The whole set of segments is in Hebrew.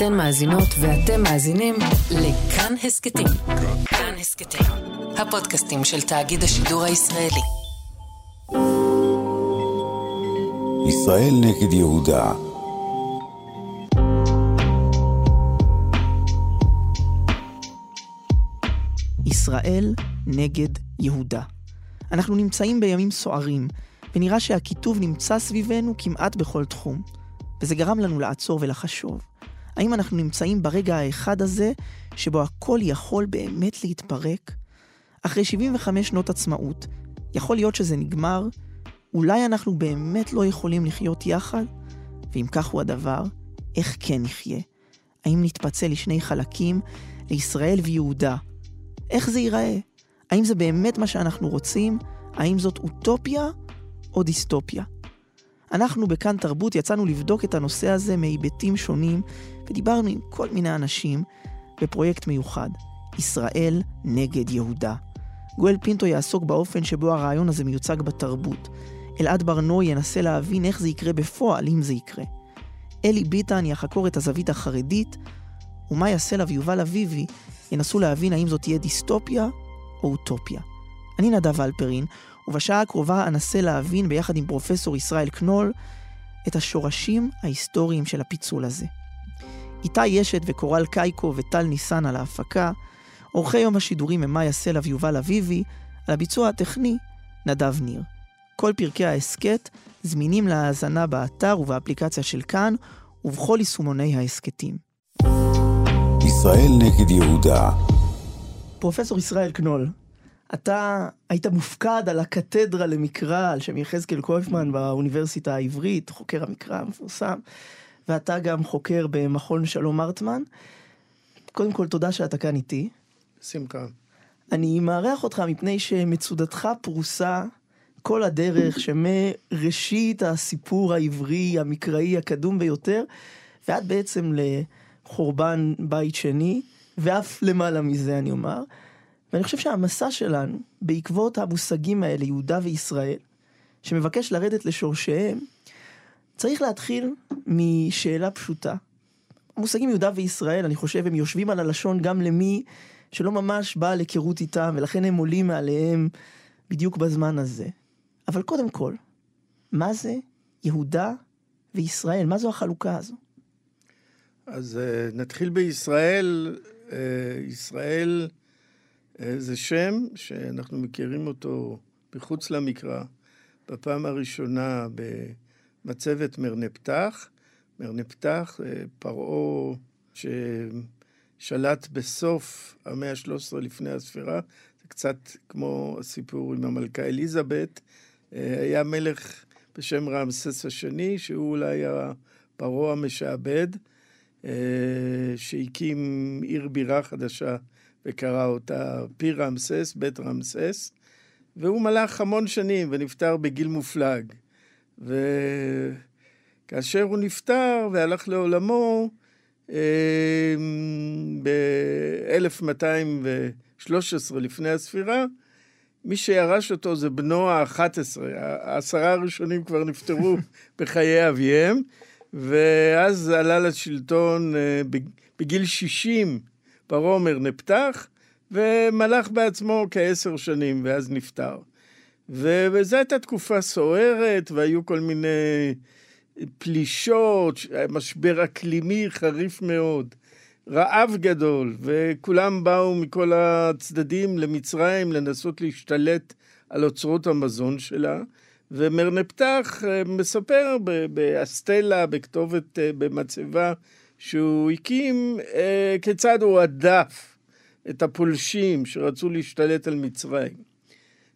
אתן מאזינות ואתם מאזינים לכאן הסכתים. כאן הסכתים, הפודקאסטים של תאגיד השידור הישראלי. ישראל נגד יהודה ישראל נגד יהודה. אנחנו נמצאים בימים סוערים, ונראה שהקיטוב נמצא סביבנו כמעט בכל תחום. וזה גרם לנו לעצור ולחשוב. האם אנחנו נמצאים ברגע האחד הזה, שבו הכל יכול באמת להתפרק? אחרי 75 שנות עצמאות, יכול להיות שזה נגמר? אולי אנחנו באמת לא יכולים לחיות יחד? ואם כך הוא הדבר, איך כן נחיה? האם נתפצל לשני חלקים, לישראל ויהודה? איך זה ייראה? האם זה באמת מה שאנחנו רוצים? האם זאת אוטופיה או דיסטופיה? אנחנו בכאן תרבות יצאנו לבדוק את הנושא הזה מהיבטים שונים, ודיברנו עם כל מיני אנשים בפרויקט מיוחד, ישראל נגד יהודה. גואל פינטו יעסוק באופן שבו הרעיון הזה מיוצג בתרבות. אלעד ברנוי ינסה להבין איך זה יקרה בפועל, אם זה יקרה. אלי ביטן יחקור את הזווית החרדית, ומאיה סלע ויובל אביבי ינסו להבין האם זאת תהיה דיסטופיה או אוטופיה. אני נדב אלפרין, ובשעה הקרובה אנסה להבין ביחד עם פרופסור ישראל קנול את השורשים ההיסטוריים של הפיצול הזה. איתי ישת וקורל קייקו וטל ניסן על ההפקה, עורכי יום השידורים הם מאיה סלע ויובל אביבי, על הביצוע הטכני נדב ניר. כל פרקי ההסכת זמינים להאזנה באתר ובאפליקציה של כאן ובכל יישומוני ההסכתים. ישראל נגד יהודה פרופסור ישראל קנול, אתה היית מופקד על הקתדרה למקרא על שם יחזקאל קויפמן באוניברסיטה העברית, חוקר המקרא המפורסם, ואתה גם חוקר במכון שלום ארטמן. קודם כל, תודה שאתה כאן איתי. שמחה. אני מארח אותך מפני שמצודתך פרוסה כל הדרך שמראשית הסיפור העברי, המקראי הקדום ביותר, ועד בעצם לחורבן בית שני, ואף למעלה מזה אני אומר. ואני חושב שהמסע שלנו, בעקבות המושגים האלה, יהודה וישראל, שמבקש לרדת לשורשיהם, צריך להתחיל משאלה פשוטה. המושגים יהודה וישראל, אני חושב, הם יושבים על הלשון גם למי שלא ממש בא להיכרות איתם, ולכן הם עולים מעליהם בדיוק בזמן הזה. אבל קודם כל, מה זה יהודה וישראל? מה זו החלוקה הזו? אז uh, נתחיל בישראל. Uh, ישראל uh, זה שם שאנחנו מכירים אותו מחוץ למקרא, בפעם הראשונה במצבת מרנפתח. מרנפתח, uh, פרעה ששלט בסוף המאה ה-13 לפני הספירה, זה קצת כמו הסיפור עם המלכה אליזבת. היה מלך בשם רעמסס השני, שהוא אולי הפרעה המשעבד, שהקים עיר בירה חדשה וקרא אותה פי רעמסס, בית רעמסס, והוא מלך המון שנים ונפטר בגיל מופלג. וכאשר הוא נפטר והלך לעולמו, ב-1213 לפני הספירה, מי שירש אותו זה בנו ה-11, העשרה הראשונים כבר נפטרו בחיי אביהם, ואז עלה לשלטון אה, בגיל 60 ברומר נפתח, ומלך בעצמו כעשר שנים, ואז נפטר. וזו הייתה תקופה סוערת, והיו כל מיני פלישות, משבר אקלימי חריף מאוד. רעב גדול, וכולם באו מכל הצדדים למצרים לנסות להשתלט על אוצרות המזון שלה. ומרנפתח אה, מספר באסטלה, בכתובת, אה, במצבה שהוא הקים, אה, כיצד הוא הדף את הפולשים שרצו להשתלט על מצרים.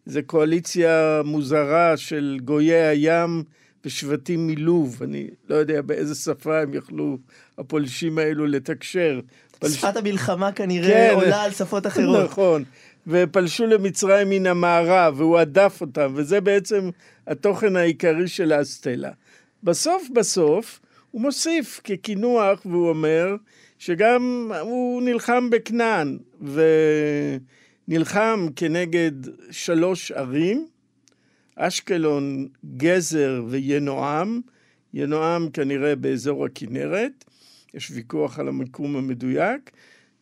זו קואליציה מוזרה של גויי הים ושבטים מלוב. אני לא יודע באיזה שפה הם יכלו, הפולשים האלו, לתקשר. פלש... שפת המלחמה כנראה כן, עולה על שפות אחרות. נכון. ופלשו למצרים מן המערב, והוא הדף אותם, וזה בעצם התוכן העיקרי של האסטלה. בסוף בסוף, הוא מוסיף כקינוח, והוא אומר, שגם הוא נלחם בכנען, ונלחם כנגד שלוש ערים, אשקלון, גזר וינועם, ינועם כנראה באזור הכנרת, יש ויכוח על המיקום המדויק,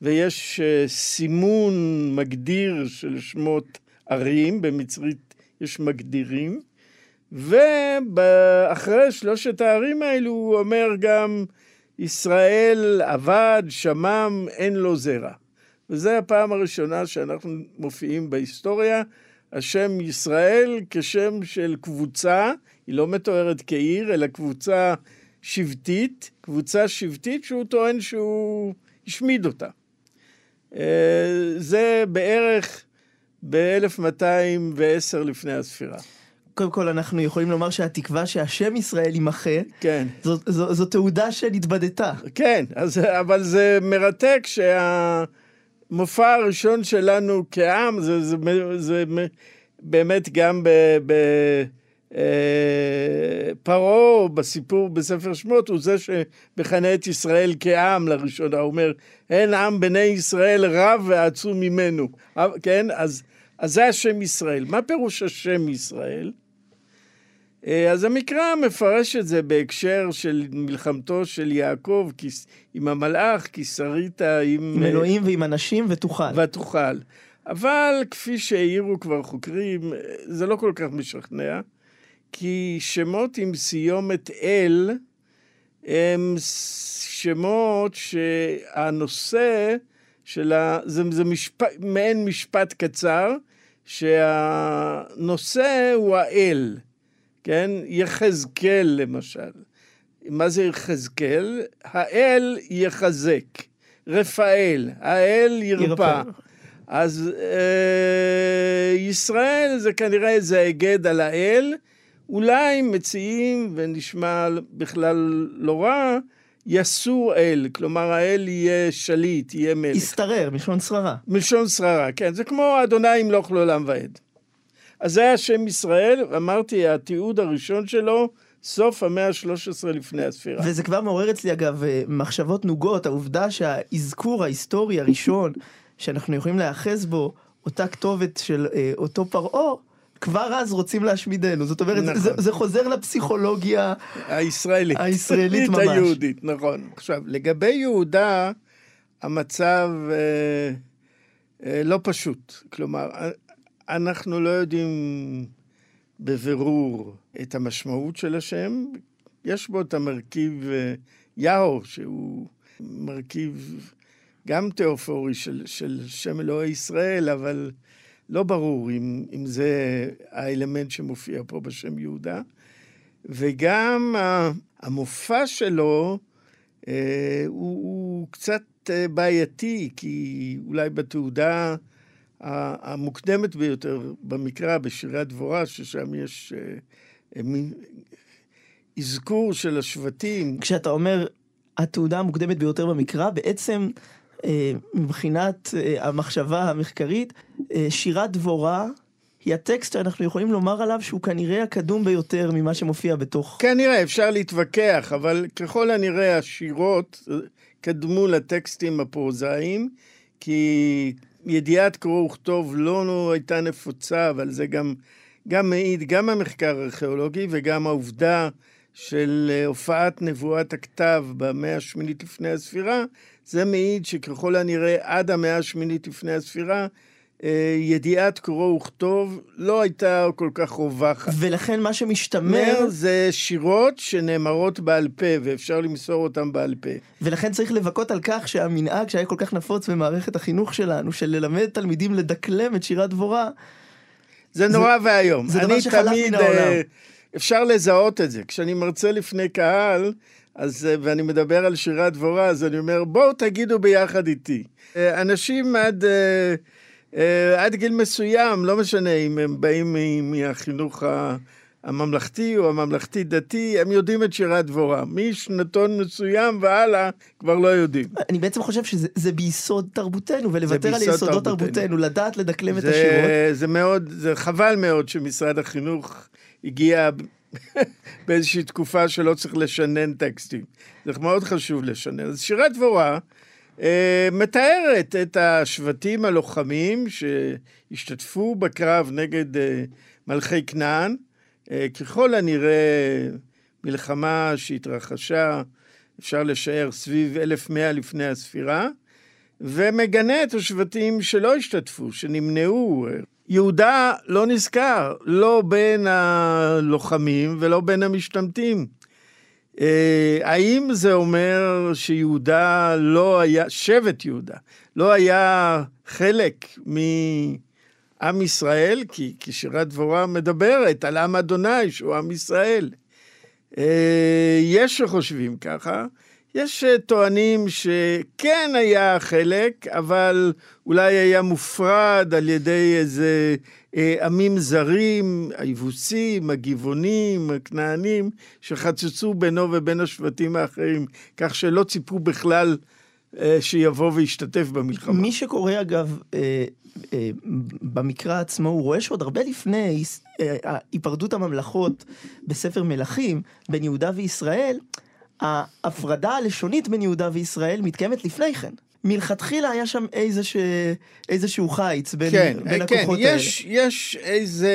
ויש אה, סימון מגדיר של שמות ערים, במצרית יש מגדירים, ואחרי שלושת הערים האלו הוא אומר גם, ישראל עבד, שמם, אין לו זרע. וזו הפעם הראשונה שאנחנו מופיעים בהיסטוריה, השם ישראל כשם של קבוצה, היא לא מתוארת כעיר, אלא קבוצה שבטית, קבוצה שבטית שהוא טוען שהוא השמיד אותה. אה, זה בערך ב-1210 לפני הספירה. קודם כל, אנחנו יכולים לומר שהתקווה שהשם ישראל יימחה, כן. זו, זו, זו תעודה שנתבדתה. כן, אז, אבל זה מרתק שהמופע הראשון שלנו כעם, זה, זה, זה באמת גם ב... ב אה, בסיפור בספר שמות הוא זה שמכנה את ישראל כעם לראשונה, הוא אומר, אין עם בני ישראל רב ועצום ממנו, כן? אז, אז זה השם ישראל. מה פירוש השם ישראל? אה, אז המקרא מפרש את זה בהקשר של מלחמתו של יעקב עם המלאך, כי שרית עם... עם אלוהים ועם אנשים ותוכל. ותוכל. אבל כפי שהעירו כבר חוקרים, זה לא כל כך משכנע. כי שמות עם סיומת אל הם שמות שהנושא של ה... זה, זה משפ... מעין משפט קצר, שהנושא הוא האל, כן? יחזקאל למשל. מה זה יחזקאל? האל יחזק. רפאל, האל ירפא. אז אה, ישראל זה כנראה איזה היגד על האל, אולי מציעים, ונשמע בכלל לא רע, יסור אל, כלומר האל יהיה שליט, יהיה מלך. ישתרר, מלשון שררה. מלשון שררה, כן, זה כמו אדוני ימלוך לעולם ועד. אז זה היה שם ישראל, אמרתי, התיעוד הראשון שלו, סוף המאה ה-13 לפני הספירה. וזה כבר מעורר אצלי אגב אה, מחשבות נוגות, העובדה שהאזכור ההיסטורי הראשון שאנחנו יכולים להיאחז בו, אותה כתובת של אה, אותו פרעה, כבר אז רוצים להשמידנו. זאת אומרת, נכון. זה, זה חוזר לפסיכולוגיה הישראלית. הישראלית ממש. היהודית, נכון. עכשיו, לגבי יהודה, המצב אה, אה, לא פשוט. כלומר, אנחנו לא יודעים בבירור את המשמעות של השם. יש בו את המרכיב אה, יאו, שהוא מרכיב גם תיאופורי של, של שם אלוהי ישראל, אבל לא ברור אם, אם זה האלמנט שמופיע פה בשם יהודה. וגם המופע שלו אה, הוא, הוא קצת אה, בעייתי, כי אולי בתעודה המוקדמת ביותר במקרא, בשירי הדבורה, ששם יש אה, מין אזכור של השבטים. כשאתה אומר התעודה המוקדמת ביותר במקרא, בעצם אה, מבחינת אה, המחשבה המחקרית, אה, שירת דבורה היא הטקסט שאנחנו יכולים לומר עליו שהוא כנראה הקדום ביותר ממה שמופיע בתוך... כנראה, אפשר להתווכח, אבל ככל הנראה השירות קדמו לטקסטים הפרוזאיים, כי ידיעת קרוא וכתוב לא הייתה נפוצה, אבל זה גם, גם מעיד, גם המחקר הארכיאולוגי וגם העובדה של הופעת נבואת הכתב במאה השמינית לפני הספירה, זה מעיד שככל הנראה עד המאה השמינית לפני הספירה, אה, ידיעת קרוא וכתוב לא הייתה כל כך רווחת. ולכן מה שמשתמר... זה שירות שנאמרות בעל פה, ואפשר למסור אותם בעל פה. ולכן צריך לבכות על כך שהמנהג שהיה כל כך נפוץ במערכת החינוך שלנו, של ללמד תלמידים לדקלם את שירת דבורה, זה נורא ואיום. זה דבר שחלף מן העולם. אה, אפשר לזהות את זה. כשאני מרצה לפני קהל, אז, אה, ואני מדבר על שירת דבורה, אז אני אומר, בואו תגידו ביחד איתי. אה, אנשים עד, אה, עד גיל מסוים, לא משנה אם הם באים מהחינוך הממלכתי או הממלכתי-דתי, הם יודעים את שירת דבורה. משנתון מסוים והלאה, כבר לא יודעים. אני בעצם חושב שזה ביסוד תרבותנו, ולוותר על יסודות תרבותנו. תרבותנו, לדעת לדקלם זה, את השירות. זה מאוד, זה חבל מאוד שמשרד החינוך הגיע באיזושהי תקופה שלא צריך לשנן טקסטים. זה מאוד חשוב לשנן. אז שירת דבורה אה, מתארת את השבטים הלוחמים שהשתתפו בקרב נגד אה, מלכי כנען. אה, ככל הנראה מלחמה שהתרחשה אפשר לשער סביב 1100 לפני הספירה, ומגנה את השבטים שלא השתתפו, שנמנעו. יהודה לא נזכר, לא בין הלוחמים ולא בין המשתמטים. אה, האם זה אומר שיהודה לא היה, שבט יהודה, לא היה חלק מעם ישראל? כי, כי שירת דבורה מדברת על עם אדוני, שהוא עם ישראל. אה, יש שחושבים ככה, יש טוענים שכן היה חלק, אבל אולי היה מופרד על ידי איזה אה, עמים זרים, היבוסים, הגבעונים, הכנענים, שחצצו בינו ובין השבטים האחרים, כך שלא ציפו בכלל אה, שיבוא וישתתף במלחמה. מי שקורא אגב, אה, אה, במקרא עצמו, הוא רואה שעוד הרבה לפני אה, היפרדות הממלכות בספר מלכים בין יהודה וישראל, ההפרדה הלשונית בין יהודה וישראל מתקיימת לפני כן. מלכתחילה היה שם איזשה, איזשהו חיץ בין, כן, בין כן, הכוחות יש, האלה. יש איזה,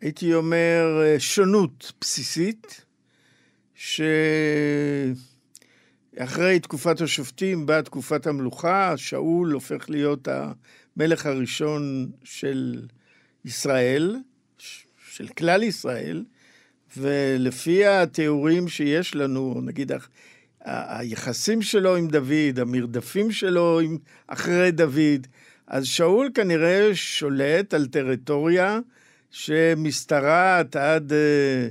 הייתי אומר, שונות בסיסית, שאחרי תקופת השופטים באה תקופת המלוכה, שאול הופך להיות המלך הראשון של ישראל, של כלל ישראל, ולפי התיאורים שיש לנו, נגיד היחסים שלו עם דוד, המרדפים שלו עם, אחרי דוד, אז שאול כנראה שולט על טריטוריה שמשתרעת עד אה,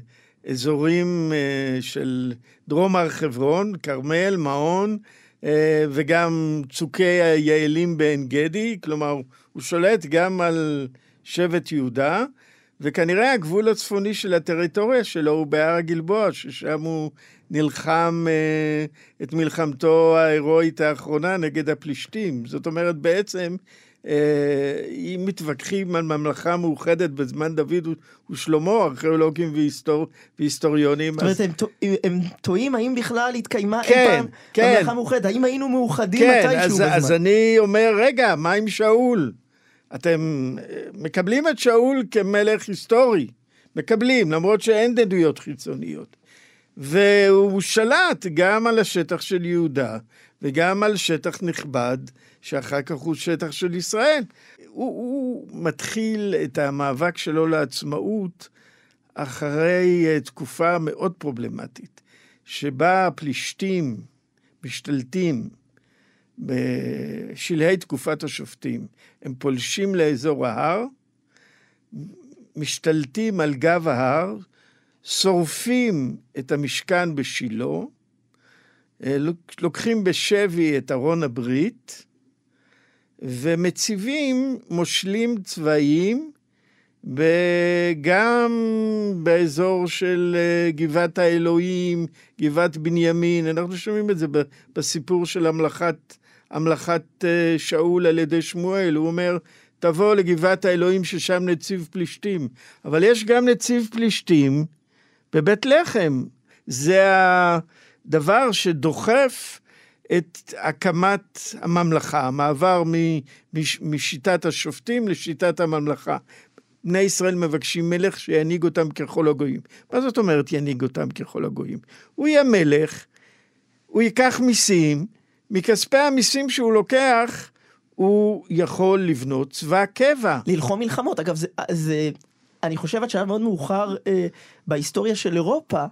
אזורים אה, של דרום הר חברון, כרמל, מעון, אה, וגם צוקי היעלים בעין גדי, כלומר, הוא שולט גם על שבט יהודה. וכנראה הגבול הצפוני של הטריטוריה שלו הוא בהר הגלבוע, ששם הוא נלחם אה, את מלחמתו ההירואית האחרונה נגד הפלישתים. זאת אומרת, בעצם, אה, אם מתווכחים על ממלכה מאוחדת בזמן דוד ושלמה, ארכיאולוגים והיסטור, והיסטוריונים, זאת אומרת, הם, טוע- הם טועים האם בכלל התקיימה אי כן, פעם כן. ממלכה מאוחדת, האם היינו מאוחדים כן, מתישהו אז, בזמן. אז אני אומר, רגע, מה עם שאול? אתם אה, מקבלים את שאול כמלך היסטורי, מקבלים, למרות שאין עדויות חיצוניות. והוא שלט גם על השטח של יהודה וגם על שטח נכבד, שאחר כך הוא שטח של ישראל. הוא, הוא מתחיל את המאבק שלו לעצמאות אחרי אה, תקופה מאוד פרובלמטית, שבה הפלישתים משתלטים בשלהי תקופת השופטים. הם פולשים לאזור ההר, משתלטים על גב ההר, שורפים את המשכן בשילה, אה, לוק- לוקחים בשבי את ארון הברית, ומציבים מושלים צבאיים גם באזור של אה, גבעת האלוהים, גבעת בנימין, אנחנו שומעים את זה בסיפור של המלכת, המלכת אה, שאול על ידי שמואל, הוא אומר, תבוא לגבעת האלוהים ששם נציב פלישתים. אבל יש גם נציב פלישתים בבית לחם. זה הדבר שדוחף את הקמת הממלכה, המעבר משיטת השופטים לשיטת הממלכה. בני ישראל מבקשים מלך שינהיג אותם ככל הגויים. מה זאת אומרת ינהיג אותם ככל הגויים? הוא יהיה מלך, הוא ייקח מיסים, מכספי המיסים שהוא לוקח, הוא יכול לבנות צבא קבע. ללחום מלחמות. אגב, זה, זה, אני חושב עד שהיה מאוד מאוחר אה, בהיסטוריה של אירופה,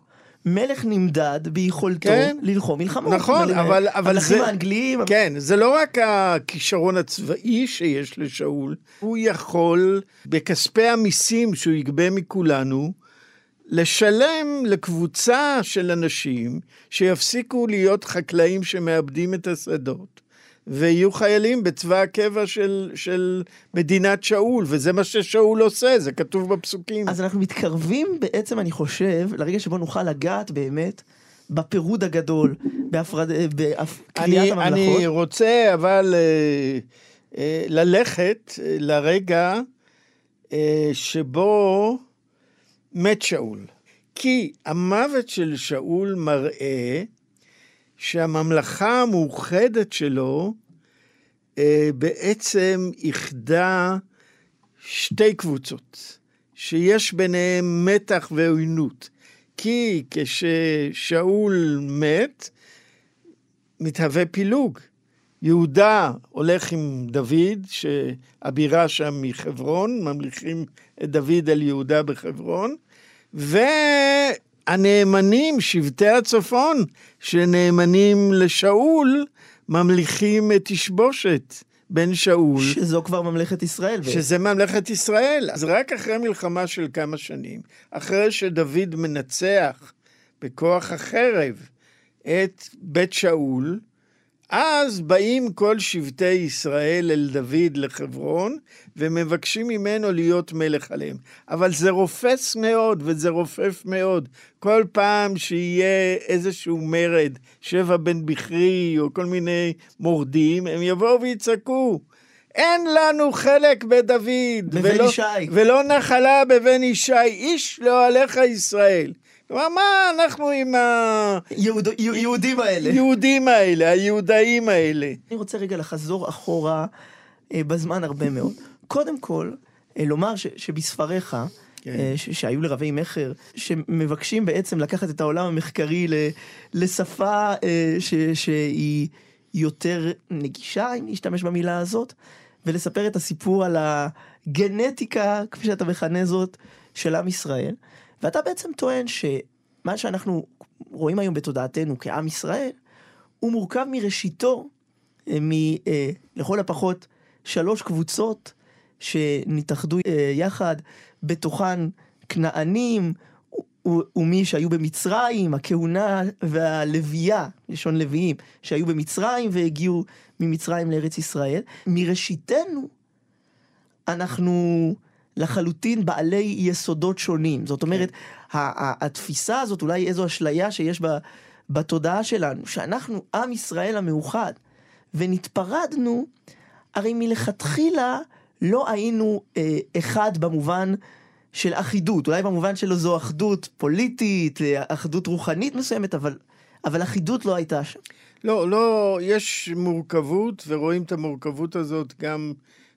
מלך נמדד ביכולתו כן. ללחום מלחמות. נכון, מל- אבל- אבל המלכים זה- האנגליים, כן, זה לא רק הכישרון הצבאי שיש לשאול, הוא יכול, בכספי המיסים שהוא יגבה מכולנו, לשלם לקבוצה של אנשים שיפסיקו להיות חקלאים שמאבדים את השדות. ויהיו חיילים בצבא הקבע של, של מדינת שאול, וזה מה ששאול עושה, זה כתוב בפסוקים. אז אנחנו מתקרבים בעצם, אני חושב, לרגע שבו נוכל לגעת באמת בפירוד הגדול, בהפרד... בקריאת אני, הממלכות. אני רוצה אבל אה, אה, ללכת אה, לרגע אה, שבו מת שאול. כי המוות של שאול מראה שהממלכה המאוחדת שלו אה, בעצם איחדה שתי קבוצות, שיש ביניהן מתח ועוינות. כי כששאול מת, מתהווה פילוג. יהודה הולך עם דוד, שהבירה שם מחברון, ממליכים את דוד על יהודה בחברון, והנאמנים, שבטי הצפון, שנאמנים לשאול, ממליכים את תשבושת. בן שאול. שזו כבר ממלכת ישראל. שזה ממלכת ישראל. אז רק אחרי מלחמה של כמה שנים, אחרי שדוד מנצח בכוח החרב את בית שאול, אז באים כל שבטי ישראל אל דוד לחברון, ומבקשים ממנו להיות מלך עליהם. אבל זה רופס מאוד, וזה רופף מאוד. כל פעם שיהיה איזשהו מרד, שבע בן בכרי, או כל מיני מורדים, הם יבואו ויצעקו. אין לנו חלק בדוד. בבן ולא, ישי. ולא נחלה בבן ישי, איש לא עליך ישראל. מה אנחנו עם היהודים האלה? היהודים האלה, היהודאים האלה. אני רוצה רגע לחזור אחורה אה, בזמן הרבה מאוד. קודם כל, אה, לומר ש, שבספריך, כן. אה, ש, שהיו לרבי מכר, שמבקשים בעצם לקחת את העולם המחקרי ל, לשפה אה, ש, שהיא יותר נגישה, אם נשתמש במילה הזאת, ולספר את הסיפור על הגנטיקה, כפי שאתה מכנה זאת, של עם ישראל. ואתה בעצם טוען שמה שאנחנו רואים היום בתודעתנו כעם ישראל, הוא מורכב מראשיתו, אה, מ, אה, לכל הפחות, שלוש קבוצות שנתאחדו אה, יחד, בתוכן כנענים, ומי שהיו במצרים, הכהונה והלוויה, לשון לוויים, שהיו במצרים והגיעו ממצרים לארץ ישראל. מראשיתנו, אנחנו לחלוטין בעלי יסודות שונים. זאת אומרת, כן. התפיסה הזאת, אולי איזו אשליה שיש בה, בתודעה שלנו, שאנחנו עם ישראל המאוחד, ונתפרדנו, הרי מלכתחילה לא היינו אה, אחד במובן של אחידות, אולי במובן שלו זו אחדות פוליטית, אה, אחדות רוחנית מסוימת, אבל, אבל אחידות לא הייתה שם. לא, לא, יש מורכבות, ורואים את המורכבות הזאת גם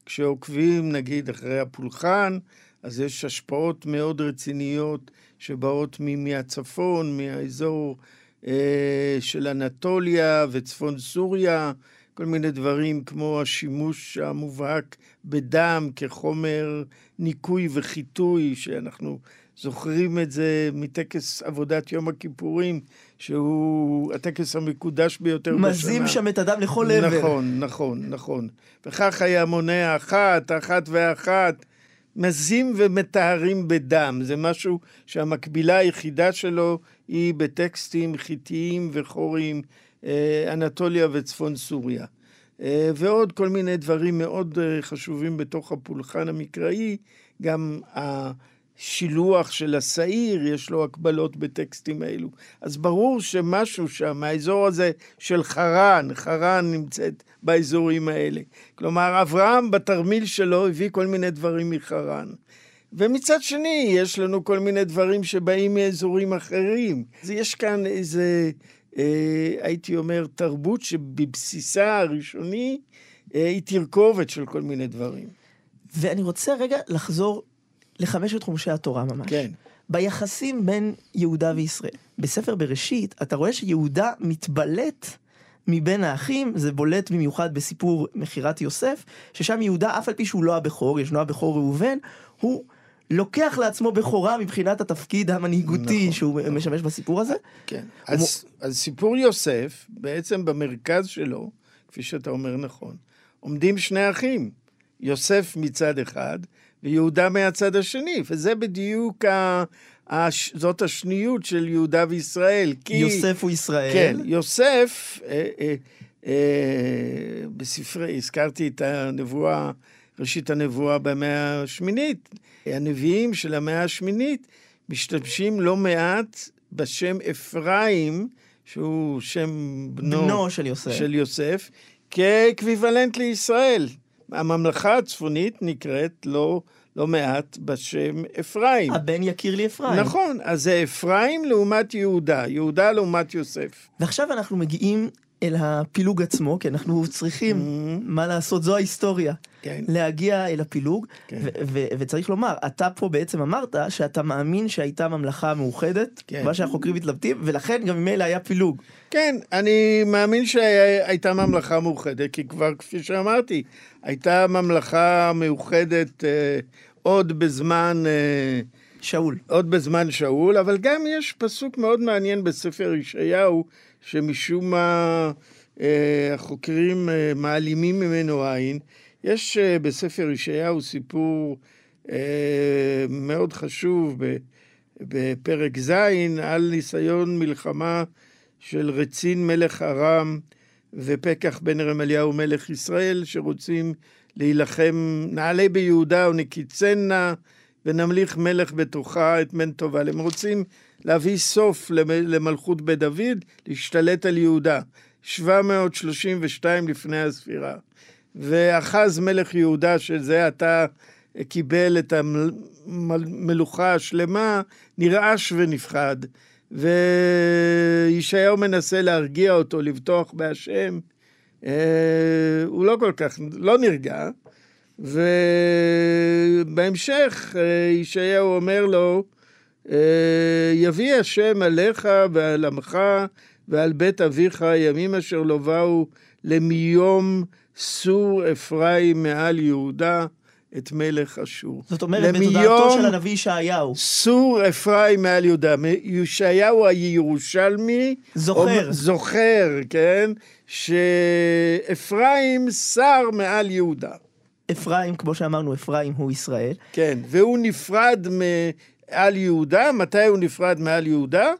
כשעוקבים, נגיד, אחרי הפולחן, אז יש השפעות מאוד רציניות שבאות מהצפון, מהאזור אה, של אנטוליה וצפון סוריה, כל מיני דברים כמו השימוש המובהק בדם כחומר ניקוי וחיטוי, שאנחנו זוכרים את זה מטקס עבודת יום הכיפורים, שהוא הטקס המקודש ביותר בשנה. מזים שם את הדם לכל עבר. נכון, נכון, נכון. וכך היה מונה אחת, אחת ואחת. מזים ומטהרים בדם. זה משהו שהמקבילה היחידה שלו היא בטקסטים חיתיים וחוריים, אה, אנטוליה וצפון סוריה. אה, ועוד כל מיני דברים מאוד אה, חשובים בתוך הפולחן המקראי, גם השילוח של השעיר, יש לו הקבלות בטקסטים האלו. אז ברור שמשהו שם, האזור הזה של חרן, חרן נמצאת באזורים האלה. כלומר, אברהם בתרמיל שלו הביא כל מיני דברים מחרן. ומצד שני, יש לנו כל מיני דברים שבאים מאזורים אחרים. אז יש כאן איזה, אה, הייתי אומר, תרבות שבבסיסה הראשוני אה, היא תרכובת של כל מיני דברים. ואני רוצה רגע לחזור לחמשת חומשי התורה ממש. כן. ביחסים בין יהודה וישראל. בספר בראשית, אתה רואה שיהודה מתבלט מבין האחים, זה בולט במיוחד בסיפור מכירת יוסף, ששם יהודה, אף על פי שהוא לא הבכור, ישנו הבכור ראובן, הוא לוקח לעצמו בכורה מבחינת התפקיד המנהיגותי נכון, שהוא נכון. משמש בסיפור הזה. כן. אז, אז סיפור יוסף, בעצם במרכז שלו, כפי שאתה אומר נכון, עומדים שני אחים, יוסף מצד אחד ויהודה מהצד השני, וזה בדיוק ה... הש... זאת השניות של יהודה וישראל. כי... יוסף הוא ישראל. כן, יוסף, אה, אה, אה, בספרי, הזכרתי את הנבואה, ראשית הנבואה במאה השמינית. הנביאים של המאה השמינית משתמשים לא מעט בשם אפרים, שהוא שם בנו, בנו של יוסף. של יוסף, כאקוויוולנט לישראל. הממלכה הצפונית נקראת לא, לא מעט בשם אפרים. הבן יקיר לי אפרים. נכון, אז זה אפרים לעומת יהודה, יהודה לעומת יוסף. ועכשיו אנחנו מגיעים אל הפילוג עצמו, כי אנחנו צריכים, מה לעשות, זו ההיסטוריה. כן. להגיע אל הפילוג, כן. ו- ו- וצריך לומר, אתה פה בעצם אמרת שאתה מאמין שהייתה ממלכה מאוחדת, כן. מה שהחוקרים מתלבטים, ולכן גם ממילא היה פילוג. כן, אני מאמין שהייתה ממלכה מאוחדת, כי כבר, כפי שאמרתי, הייתה ממלכה מאוחדת אה, עוד בזמן... אה, שאול. עוד בזמן שאול, אבל גם יש פסוק מאוד מעניין בספר ישעיהו, שמשום מה אה, החוקרים אה, מעלימים ממנו עין. יש אה, בספר ישעיהו סיפור מאוד חשוב בפרק ז' על ניסיון מלחמה של רצין מלך ארם ופקח בן רמליהו מלך ישראל, שרוצים להילחם, נעלה ביהודה ונקיצנה ונמליך מלך בתוכה את מן תובל. הם רוצים להביא סוף למ- למלכות בית דוד, להשתלט על יהודה. 732 לפני הספירה. ואחז מלך יהודה, שזה עתה קיבל את המלוכה השלמה, נרעש ונפחד. וישעיהו מנסה להרגיע אותו, לבטוח בהשם. אה, הוא לא כל כך, לא נרגע. ובהמשך אה, ישעיהו אומר לו, יביא השם עליך ועל עמך ועל בית אביך ימים אשר לא באו למיום סור אפרים מעל יהודה את מלך אשור. זאת אומרת, בתודעתו של הנביא ישעיהו. סור אפרים מעל יהודה. ישעיהו הירושלמי זוכר. אומר- זוכר, כן? שאפרים שר מעל יהודה. אפרים, כמו שאמרנו, אפרים הוא ישראל. כן, והוא נפרד מעל יהודה. מתי הוא נפרד מעל יהודה?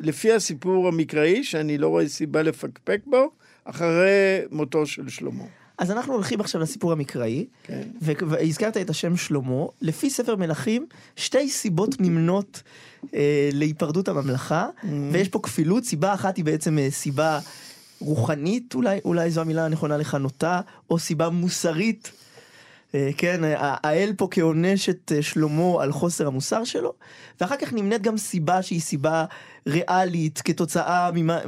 לפי הסיפור המקראי, שאני לא רואה סיבה לפקפק בו, אחרי מותו של שלמה. אז אנחנו הולכים עכשיו לסיפור המקראי, כן. והזכרת את השם שלמה. לפי ספר מלכים, שתי סיבות נמנות אה, להיפרדות הממלכה, Mm. ויש פה כפילות. סיבה אחת היא בעצם אה, סיבה רוחנית, אולי, אולי זו המילה הנכונה לכנותה, או סיבה מוסרית. אה, כן, אה, האל פה כעונש את אה, שלמה על חוסר המוסר שלו, ואחר כך נמנית גם סיבה שהיא סיבה ריאלית, כתוצאה ממה...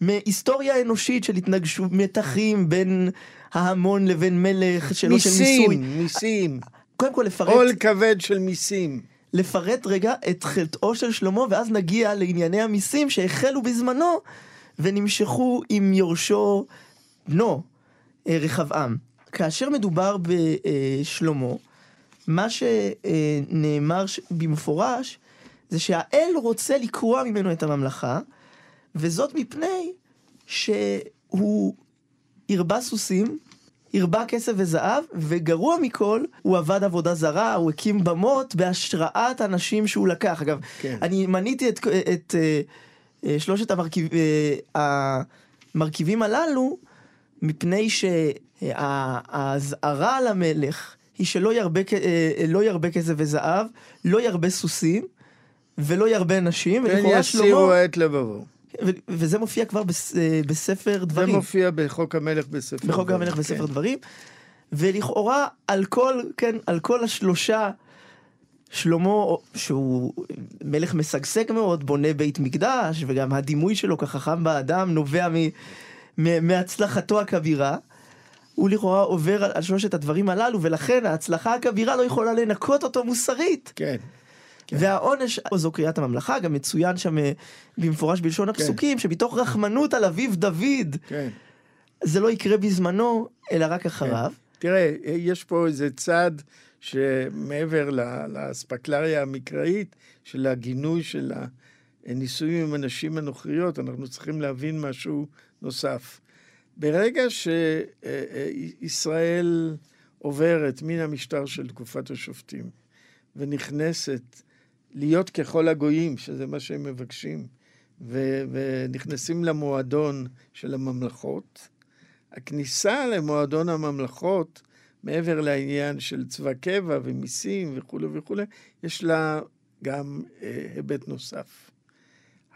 מהיסטוריה אנושית של התנגשות, מתחים בין ההמון לבין מלך, שלא של מיסוי. מיסים, מיסים. קודם כל לפרט, עול כבד של מיסים. לפרט רגע את חטאו של שלמה, ואז נגיע לענייני המיסים שהחלו בזמנו, ונמשכו עם יורשו בנו, רחבעם. כאשר מדובר בשלמה, מה שנאמר ש- במפורש, זה שהאל רוצה לקרוע ממנו את הממלכה, וזאת מפני שהוא הרבה סוסים, הרבה כסף וזהב, וגרוע מכל, הוא עבד עבודה זרה, הוא הקים במות בהשראת אנשים שהוא לקח. אגב, כן. אני מניתי את, את אה, אה, שלושת המרכיב, אה, המרכיבים הללו, מפני שהאזהרה למלך היא שלא ירבה, כ- אה, לא ירבה כסף וזהב, לא ירבה סוסים, ולא ירבה נשים, כן, יסירו את לבבו. ו- וזה מופיע כבר בס, אה, בספר זה דברים. מופיע בחוק המלך בספר. בחוק דברים, המלך בספר כן. דברים. ולכאורה על כל, כן, על כל השלושה, שלמה, שהוא מלך משגשג מאוד, בונה בית מקדש, וגם הדימוי שלו כחכם באדם נובע מ, מ, מהצלחתו הכבירה. הוא לכאורה עובר על, שלושת הדברים הללו, ולכן ההצלחה הכבירה לא יכולה לנקות אותו מוסרית. כן. כן. והעונש, זו קריאת הממלכה, גם מצוין שם אה, במפורש בלשון הפסוקים, שמתוך רחמנות על אביו דוד, כן. זה לא יקרה בזמנו, אלא רק אחריו. תראה, יש פה איזה צד שמעבר לאספקלריה המקראית של הגינוי של הנישואים עם הנשים הנוכריות, אנחנו צריכים להבין משהו נוסף. ברגע שישראל עוברת מן המשטר של תקופת השופטים ונכנסת להיות ככל הגויים, שזה מה שהם מבקשים, ו- ונכנסים למועדון של הממלכות, הכניסה למועדון הממלכות, מעבר לעניין של צבא קבע ומיסים וכולי וכולי, יש לה גם אה, היבט נוסף.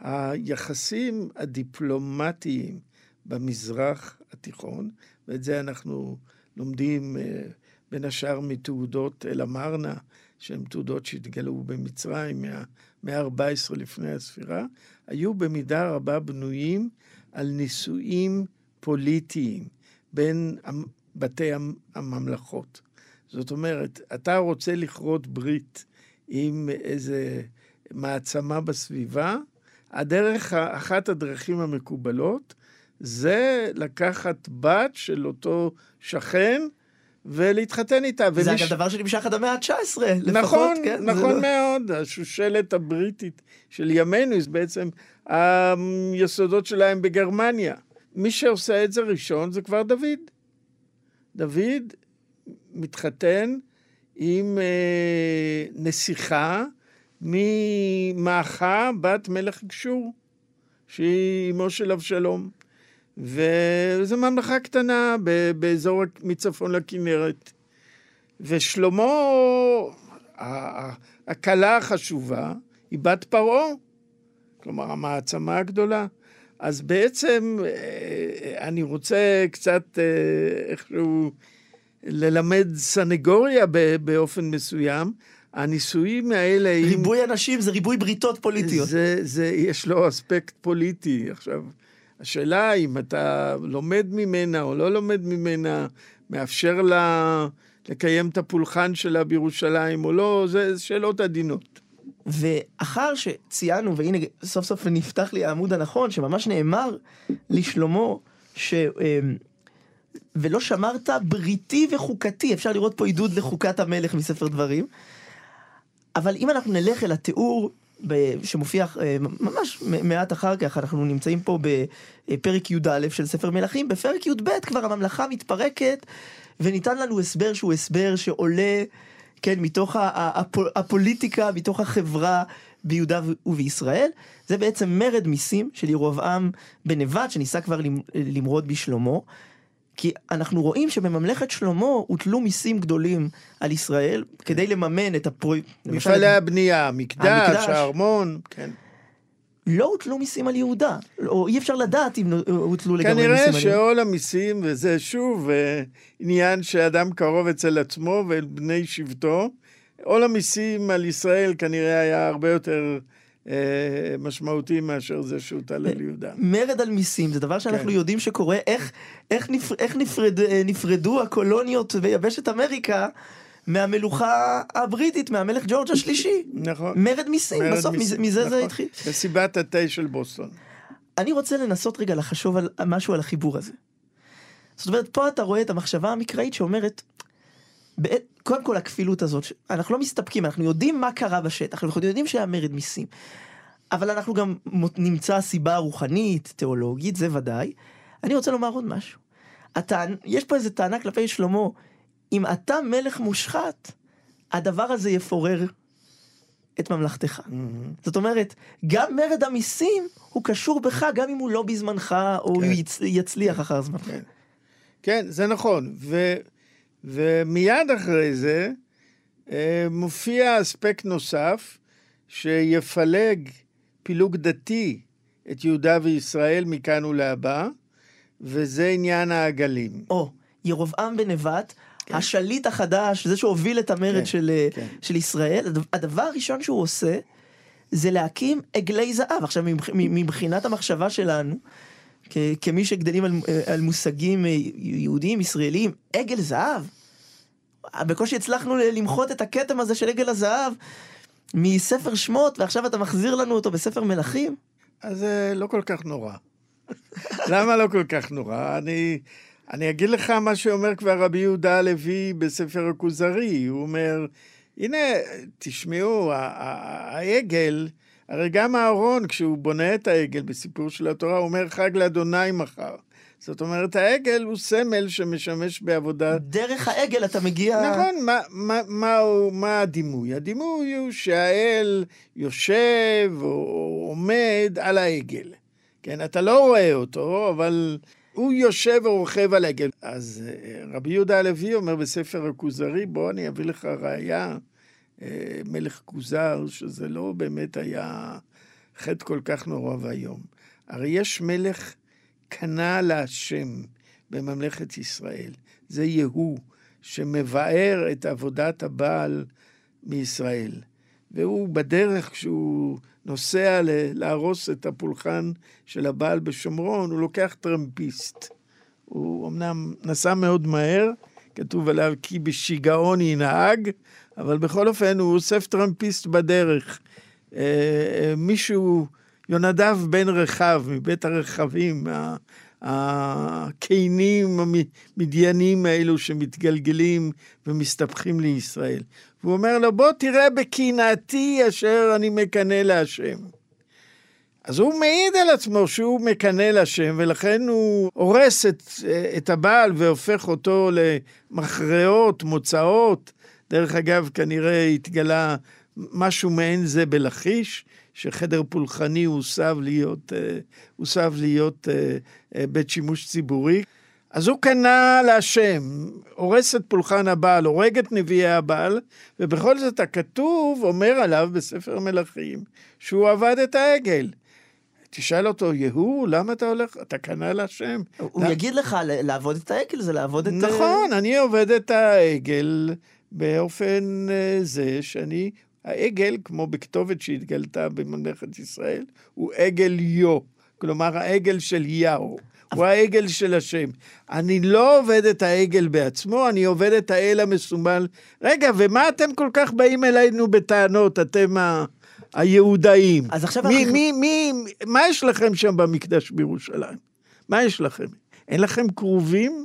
היחסים הדיפלומטיים במזרח התיכון, ואת זה אנחנו לומדים אה, בין השאר מתעודות אל-אמרנה, שהן תעודות שהתגלו במצרים מהמאה ה-14 לפני הספירה, היו במידה רבה בנויים על נישואים פוליטיים בין בתי המ- הממלכות. זאת אומרת, אתה רוצה לכרות ברית עם איזה מעצמה בסביבה, הדרך, אחת הדרכים המקובלות זה לקחת בת של אותו שכן ולהתחתן איתה. זה ומיש- אגב דבר שנמשך עד המאה ה-19, לפחות, נכון, כן? נכון לא- מאוד. השושלת הבריטית של ימינו, זה בעצם היסודות שלה הם בגרמניה. מי שעושה את זה ראשון זה כבר דוד. דוד מתחתן עם אה, נסיכה ממאחה בת מלך גשור, שהיא אמו של אבשלום. וזו ממלכה קטנה באזור מצפון לכנרת. ושלמה, הכלה החשובה, היא בת פרעה, כלומר המעצמה הגדולה. אז בעצם אה, אני רוצה קצת אה, איכשהו ללמד סנגוריה באופן מסוים. הנישואים האלה... ריבוי אנשים זה ריבוי בריתות פוליטיות. זה, זה, יש לו אספקט פוליטי. עכשיו, השאלה אם אתה לומד ממנה או לא לומד ממנה, מאפשר לה לקיים את הפולחן שלה בירושלים או לא, זה שאלות עדינות. ואחר שציינו, והנה סוף סוף נפתח לי העמוד הנכון, שממש נאמר לשלמה, ש... אמ, ולא שמרת בריתי וחוקתי, אפשר לראות פה עידוד לחוקת המלך מספר דברים. אבל אם אנחנו נלך אל התיאור שמופיע אה, ממש מעט אחר כך, אנחנו נמצאים פה בפרק י"א של ספר מלכים, בפרק י"ב כבר הממלכה מתפרקת, וניתן לנו הסבר שהוא הסבר שעולה, כן, מתוך ה- ה- הפ- הפוליטיקה, מתוך החברה ביהודה ובישראל. זה בעצם מרד מיסים של ירבעם בן נבט, שניסה כבר למ- למרוד בשלמה. כי אנחנו רואים שבממלכת שלמה הוטלו מיסים גדולים על ישראל כדי לממן את הפרויקט. מפעלי הבנייה, המקדש. הארמון, כן. לא הוטלו מיסים על יהודה, או אי אפשר לדעת אם הוטלו לגמרי מיסים על כנראה יהודה. שעול המיסים, וזה שוב אה, עניין שאדם קרוב אצל עצמו ואל בני שבטו, עול המיסים על ישראל כנראה היה הרבה יותר משמעותי מאשר זה שהוטל על יהודה. מרד על מיסים זה דבר שאנחנו כן. יודעים שקורה, איך, איך, נפר, איך נפרד, אה, נפרדו הקולוניות ביבשת אמריקה מהמלוכה הבריטית, מהמלך ג'ורג' השלישי. נכון. מרד מיסים, מרד בסוף מיסים, מזה, מזה זה נכון. התחיל. מסיבת התה של בוסטון. אני רוצה לנסות רגע לחשוב על משהו על החיבור הזה. זאת אומרת, פה אתה רואה את המחשבה המקראית שאומרת, קודם כל הכפילות הזאת, אנחנו לא מסתפקים, אנחנו יודעים מה קרה בשטח, אנחנו יודעים שהיה מרד מיסים. אבל אנחנו גם נמצא סיבה רוחנית, תיאולוגית, זה ודאי. אני רוצה לומר עוד משהו. הטענ... יש פה איזו טענה כלפי שלמה, אם אתה מלך מושחת, הדבר הזה יפורר את ממלכתך. זאת אומרת, גם מרד המיסים הוא קשור בך, גם אם הוא לא בזמנך, או הוא כן. יצ... יצליח אחר זמנך. כן. כן, זה נכון. ו, ומיד אחרי זה אה, מופיע אספקט נוסף שיפלג פילוג דתי את יהודה וישראל מכאן ולהבא, וזה עניין העגלים. או, ירבעם בן נבט, השליט החדש, זה שהוביל את המרד כן, של, אה, כן. של ישראל, הדבר- הראשון שהוא עושה, זה להקים עגלי זהב. עכשיו, מבח- מבחינת המחשבה שלנו, כמי שגדלים על, על מושגים אה, יהודיים, ישראליים, עגל זהב. בקושי הצלחנו למחות את הכתם הזה של עגל הזהב מספר שמות, ועכשיו אתה מחזיר לנו אותו בספר מלכים? אז זה לא כל כך נורא. למה לא כל כך נורא? אני, אני אגיד לך מה שאומר כבר רבי יהודה הלוי בספר הכוזרי. הוא אומר, הנה, תשמעו, העגל, הרי גם אהרון, כשהוא בונה את העגל בסיפור של התורה, הוא אומר חג לאדוני מחר. זאת אומרת, העגל הוא סמל שמשמש בעבודה דרך העגל אתה מגיע... נכון, מה, מה, מה, הוא, מה הדימוי? הדימוי הוא שהאל יושב או עומד על העגל. כן, אתה לא רואה אותו, אבל הוא יושב ורוכב על העגל. אז אה, רבי יהודה הלוי אומר בספר הכוזרי, בוא אני אביא לך ראייה, אה, מלך כוזר, שזה לא באמת היה חטא כל כך נורא ואיום. הרי יש מלך קנה להשם בממלכת ישראל. זה יהוא, שמבאר את עבודת הבעל מישראל. והוא בדרך, כשהוא נוסע להרוס את הפולחן של הבעל בשומרון, הוא לוקח טרמפיסט. הוא אמנם נסע מאוד מהר, כתוב עליו כי בשיגעון ינהג, אבל בכל אופן הוא אוסף טרמפיסט בדרך. אה, אה, מישהו, יונדב בן רחב, מבית הרכבים, הקינים המדיינים האלו שמתגלגלים ומסתבכים לישראל. והוא אומר לו, בוא תראה בקנאתי אשר אני מקנא להשם. אז הוא מעיד על עצמו שהוא מקנא להשם, ולכן הוא הורס את, את הבעל והופך אותו למכרעות, מוצאות. דרך אגב, כנראה התגלה משהו מעין זה בלכיש, שחדר פולחני הוסב להיות, אה, הוסב להיות אה, אה, בית שימוש ציבורי. אז הוא קנה להשם, הורס את פולחן הבעל, הורג את נביאי הבעל, ובכל זאת הכתוב אומר עליו בספר מלכים שהוא עבד את העגל. תשאל אותו, יהוא, למה אתה הולך? אתה קנה להשם. הוא יגיד לך, לעבוד את העגל זה לעבוד את... נכון, אני עובד את העגל באופן זה שאני, העגל, כמו בכתובת שהתגלתה בממלכת ישראל, הוא עגל יו, כלומר העגל של יאו. הוא העגל של השם. אני לא עובד את העגל בעצמו, אני עובד את האל המסומל. רגע, ומה אתם כל כך באים אלינו בטענות, אתם ה... היהודאים? אז עכשיו מי, אנחנו- מי, מי, מה יש לכם שם במקדש בירושלים? מה יש לכם? אין לכם כרובים?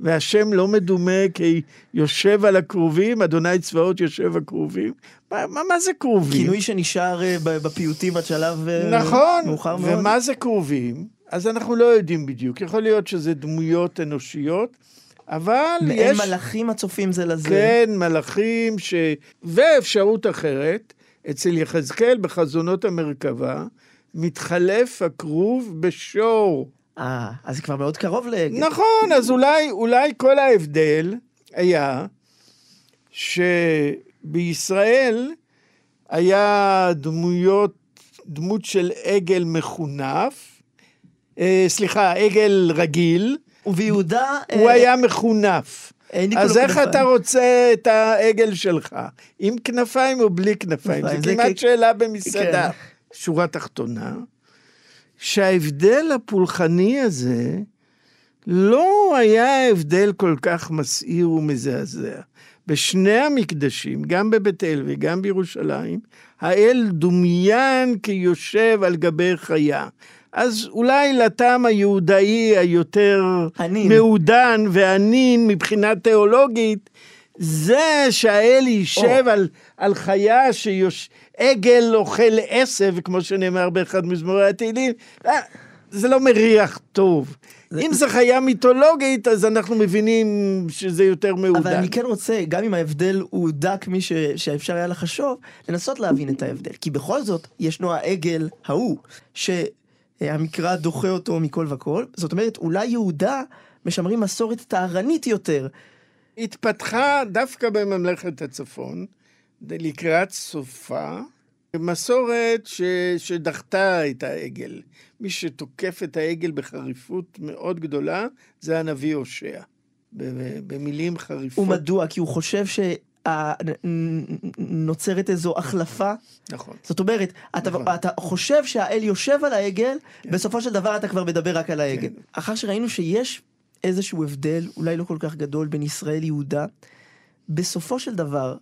והשם לא מדומה כי יושב על הכרובים, אדוני צבאות יושב הכרובים? מה, מה, מה זה כרובים? כינוי שנשאר אה, בפיוטים עד שלב אה, נכון, מאוחר מאוד. ומה זה כרובים? אז אנחנו לא יודעים בדיוק. יכול להיות שזה דמויות אנושיות, אבל יש... מלאכים הצופים זה לזה. כן, מלאכים ש... ואפשרות אחרת, אצל יחזקאל בחזונות המרכבה, מתחלף הכרוב בשור. אה, אז זה כבר מאוד קרוב לעגל. נכון, אז אולי, אולי כל ההבדל היה שבישראל היה דמויות, דמות של עגל מחונף, אה, סליחה, עגל רגיל, וביהודה... הוא אה, היה מחונף. העניקו אז איך כנפיים. אתה רוצה את העגל שלך? עם כנפיים או בלי כנפיים? זה כמעט כ- שאלה במסעדה. כן. שורה תחתונה, שההבדל הפולחני הזה לא היה הבדל כל כך מסעיר ומזעזע. בשני המקדשים, גם בבית אל וגם בירושלים, האל דומיין כיושב על גבי חיה. אז אולי לטעם היהודאי היותר ענין. מעודן וענין מבחינה תיאולוגית, זה שהאל יישב על, על חיה שיוש... עגל אוכל עשב, כמו שנאמר באחד מזמורי התהילים, אה, זה לא מריח טוב. אם זו חיה מיתולוגית, אז אנחנו מבינים שזה יותר מעודן. אבל אני כן רוצה, גם אם ההבדל הוא דק מי ש... שאפשר היה לחשוב, לנסות להבין את ההבדל. כי בכל זאת, ישנו העגל ההוא, שהמקרא דוחה אותו מכל וכל. זאת אומרת, אולי יהודה משמרים מסורת טהרנית יותר. התפתחה דווקא בממלכת הצפון, לקראת סופה, מסורת ש... שדחתה את העגל. מי שתוקף את העגל בחריפות מאוד גדולה, זה הנביא הושע. במילים חריפות. ומדוע? כי הוא חושב שנוצרת איזו החלפה. נכון. זאת אומרת, אתה, נכון. אתה חושב שהאל יושב על העגל, בסופו של דבר אתה כבר מדבר רק על העגל. כן. אחר שראינו שיש איזשהו הבדל, אולי לא כל כך גדול, בין ישראל ליהודה, בסופו של דבר,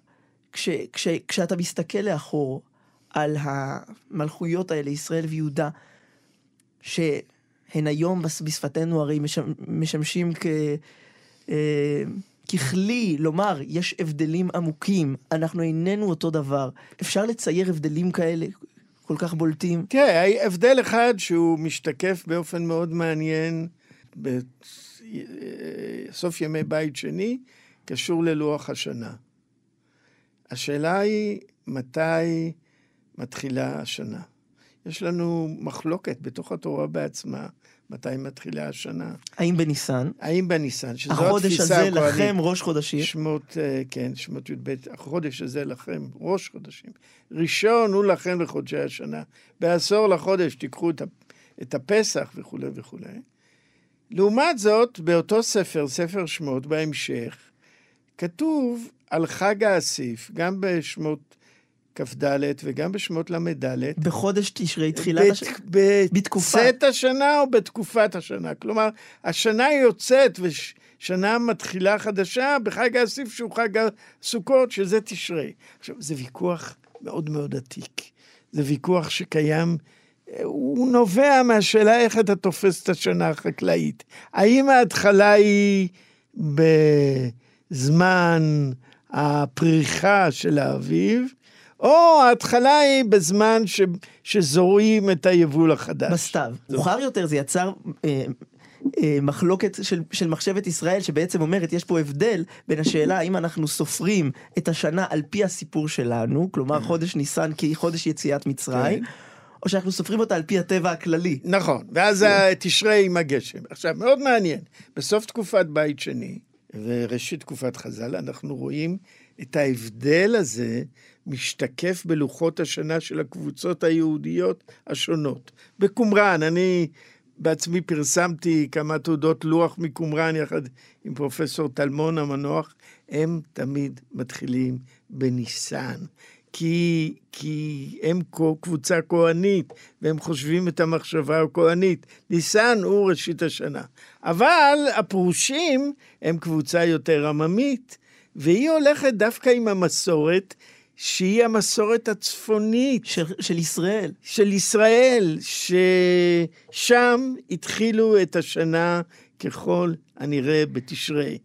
כש, כש, כשאתה מסתכל לאחור על המלכויות האלה, ישראל ויהודה, שהן היום בשפתנו הרי משמ, משמשים כ... אה, ככלי לומר, יש הבדלים עמוקים, אנחנו איננו אותו דבר. אפשר לצייר הבדלים כאלה כל כך בולטים? תראה, הבדל אחד שהוא משתקף באופן מאוד מעניין בסוף ימי בית שני, קשור ללוח השנה. השאלה היא, מתי מתחילה השנה? יש לנו מחלוקת בתוך התורה בעצמה, מתי מתחילה השנה. האם בניסן? האם בניסן, שזו החודש התפיסה הזה הכהנית. לכם ראש חודשים. שמות, אה, כן, שמות י"ב, החודש הזה לכם, ראש חודשים. ראשון הוא לכם בחודשי השנה. בעשור לחודש תיקחו את הפסח וכולי וכולי. לעומת זאת, באותו ספר, ספר שמות, בהמשך, כתוב על חג האסיף, גם בשמות כ"ד וגם בשמות ל"ד. בחודש תשרי, תחילת השנה. בתקופה. בצאת השנה או בתקופת השנה. כלומר, השנה יוצאת ושנה מתחילה חדשה בחג האסיף שהוא חג הסוכות, שזה תשרי. עכשיו, זה ויכוח מאוד מאוד עתיק. זה ויכוח שקיים, הוא נובע מהשאלה איך אתה תופס את השנה החקלאית. האם ההתחלה היא בזמן הפריחה של האביב, או ההתחלה היא בזמן ש, שזורעים את היבול החדש. בסתיו. מאוחר יותר זה יצר אה, אה, מחלוקת של, של מחשבת ישראל, שבעצם אומרת, יש פה הבדל בין השאלה האם אנחנו סופרים את השנה על פי הסיפור שלנו, כלומר חודש ניסן כחודש יציאת מצרים. כן. או שאנחנו סופרים אותה על פי הטבע הכללי. נכון, ואז תשרי עם הגשם. עכשיו, מאוד מעניין, בסוף תקופת בית שני וראשית תקופת חז"ל, אנחנו רואים את ההבדל הזה משתקף בלוחות השנה של הקבוצות היהודיות השונות. בקומראן, אני בעצמי פרסמתי כמה תעודות לוח מקומראן יחד עם פרופסור טלמון המנוח, הם תמיד מתחילים בניסן. כי, כי הם קבוצה כהנית, והם חושבים את המחשבה הכהנית. ניסן הוא ראשית השנה. אבל הפרושים הם קבוצה יותר עממית, והיא הולכת דווקא עם המסורת, שהיא המסורת הצפונית. של, של ישראל. של ישראל, ששם התחילו את השנה ככל הנראה בתשרי.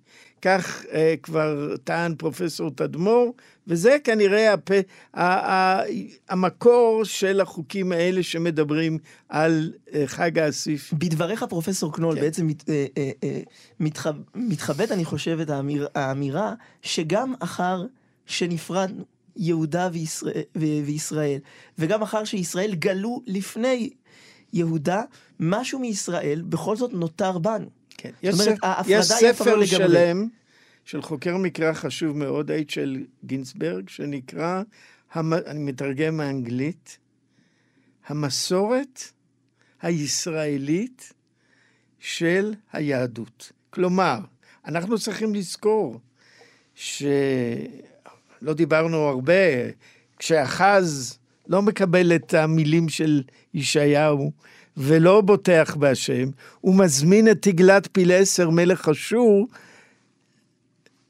כך אה, כבר טען פרופסור תדמור, וזה כנראה הפ... ה... ה... המקור של החוקים האלה שמדברים על אה, חג האסיף. בדבריך, פרופסור קנול, כן. בעצם מת... אה, אה, מתח... מתחבאת, אני חושב, את האמיר... האמירה שגם אחר שנפרדנו, יהודה וישראל, ו... וישראל, וגם אחר שישראל גלו לפני יהודה, משהו מישראל בכל זאת נותר בנו. כן. יש, אומרת, ספ... יש ספר לא שלם של חוקר מקרא חשוב מאוד, אייצ'ל גינסברג, שנקרא, המ... אני מתרגם מאנגלית, המסורת הישראלית של היהדות. כלומר, אנחנו צריכים לזכור שלא דיברנו הרבה, כשאחז לא מקבל את המילים של ישעיהו, ולא בוטח בהשם, הוא מזמין את תגלת פילעשר מלך אשור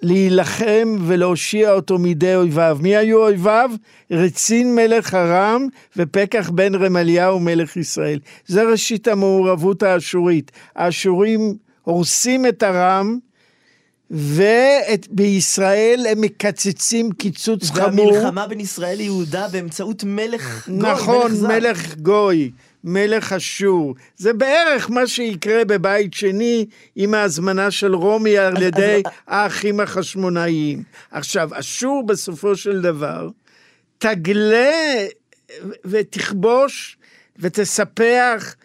להילחם ולהושיע אותו מידי אויביו. מי היו אויביו? רצין מלך ארם ופקח בן רמליהו מלך ישראל. זה ראשית המעורבות האשורית. האשורים הורסים את ארם, ובישראל הם מקצצים קיצוץ חמור. והמלחמה בין ישראל ליהודה באמצעות מלך גוי, נכון, מלך, מלך גוי. מלך אשור. זה בערך מה שיקרה בבית שני עם ההזמנה של רומי על ידי. האחים החשמונאיים. עכשיו, אשור בסופו של דבר תגלה ותכבוש ותספח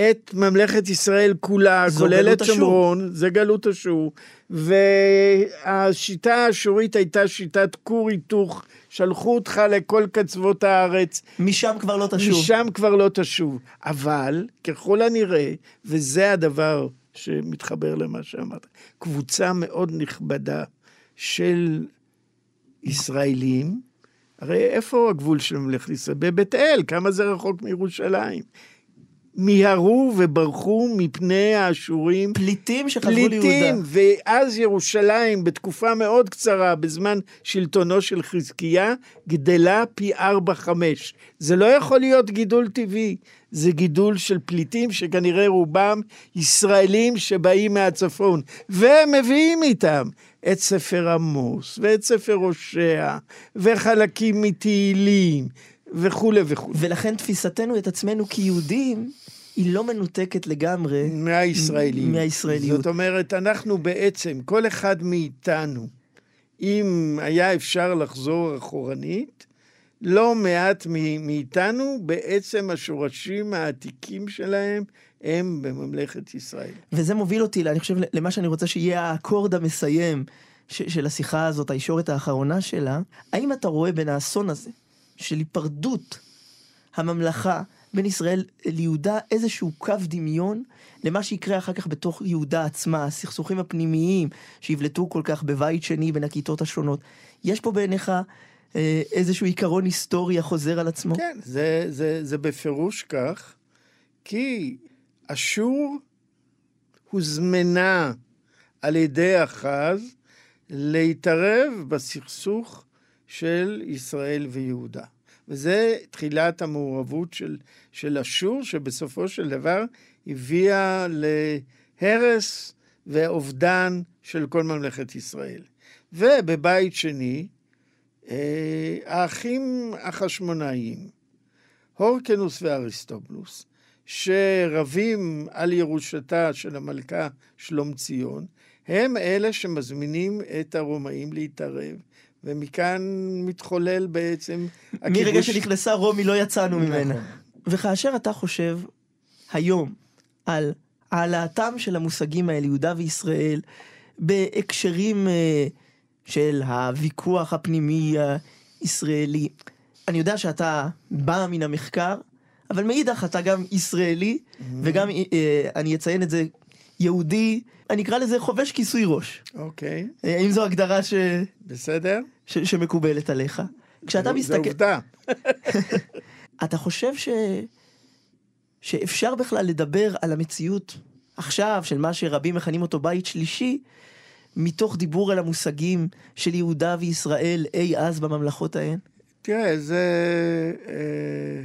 את ממלכת ישראל כולה, כולל את שומרון, זה גלות אשור, והשיטה האשורית הייתה שיטת כור היתוך, שלחו אותך לכל קצוות הארץ. משם כבר לא תשוב. משם כבר לא תשוב. אבל, ככל הנראה, וזה הדבר שמתחבר למה שאמרת, קבוצה מאוד נכבדה של ישראלים, הרי איפה הגבול של ממלכת ישראל? בבית אל, כמה זה רחוק מירושלים. מיהרו וברחו מפני האשורים. פליטים שחזרו ליהודה. פליטים, ואז ירושלים, בתקופה מאוד קצרה, בזמן שלטונו של חזקיה, גדלה פי ארבע חמש. זה לא יכול להיות גידול טבעי, זה גידול של פליטים שכנראה רובם ישראלים שבאים מהצפון, והם מביאים איתם את ספר עמוס, ואת ספר הושע, וחלקים מתהילים. וכולי וכולי. ולכן תפיסתנו את עצמנו כיהודים היא לא מנותקת לגמרי מהישראליות. מהישראליות. זאת אומרת, אנחנו בעצם, כל אחד מאיתנו, אם היה אפשר לחזור אחורנית, לא מעט מאיתנו, בעצם השורשים העתיקים שלהם הם בממלכת ישראל. וזה מוביל אותי, אני חושב, למה שאני רוצה שיהיה האקורד המסיים של השיחה הזאת, הישורת האחרונה שלה. האם אתה רואה בין האסון הזה, של היפרדות הממלכה בין ישראל ליהודה איזשהו קו דמיון למה שיקרה אחר כך בתוך יהודה עצמה, הסכסוכים הפנימיים שיבלטו כל כך בבית שני בין הכיתות השונות. יש פה בעיניך אה, איזשהו עיקרון היסטורי החוזר על עצמו? כן, זה, זה, זה בפירוש כך, כי אשור הוזמנה על ידי אחז להתערב בסכסוך של ישראל ויהודה. וזה תחילת המעורבות של, של אשור, שבסופו של דבר הביאה להרס ואובדן של כל ממלכת ישראל. ובבית שני, אה, האחים החשמונאיים, הורקנוס ואריסטובלוס, שרבים על ירושתה של המלכה שלום ציון, הם אלה שמזמינים את הרומאים להתערב, ומכאן מתחולל בעצם הכיבוש. מרגע שנכנסה רומי לא יצאנו נכון. ממנה. וכאשר אתה חושב היום על העלאתם של המושגים האלה, יהודה וישראל, בהקשרים אה, של הוויכוח הפנימי הישראלי, אני יודע שאתה בא מן המחקר, אבל מאידך אתה גם ישראלי, וגם, אה, אני אציין את זה, יהודי, אני אקרא לזה חובש כיסוי ראש. אוקיי, אה, האם זו הגדרה ש... בסדר? ש... שמקובלת עליך? כשאתה זה מסתכל... עובדה. אתה חושב ש... שאפשר בכלל לדבר על המציאות עכשיו, של מה שרבים מכנים אותו בית שלישי, מתוך דיבור על המושגים של יהודה וישראל אי אז בממלכות ההן? תראה, זה... אה,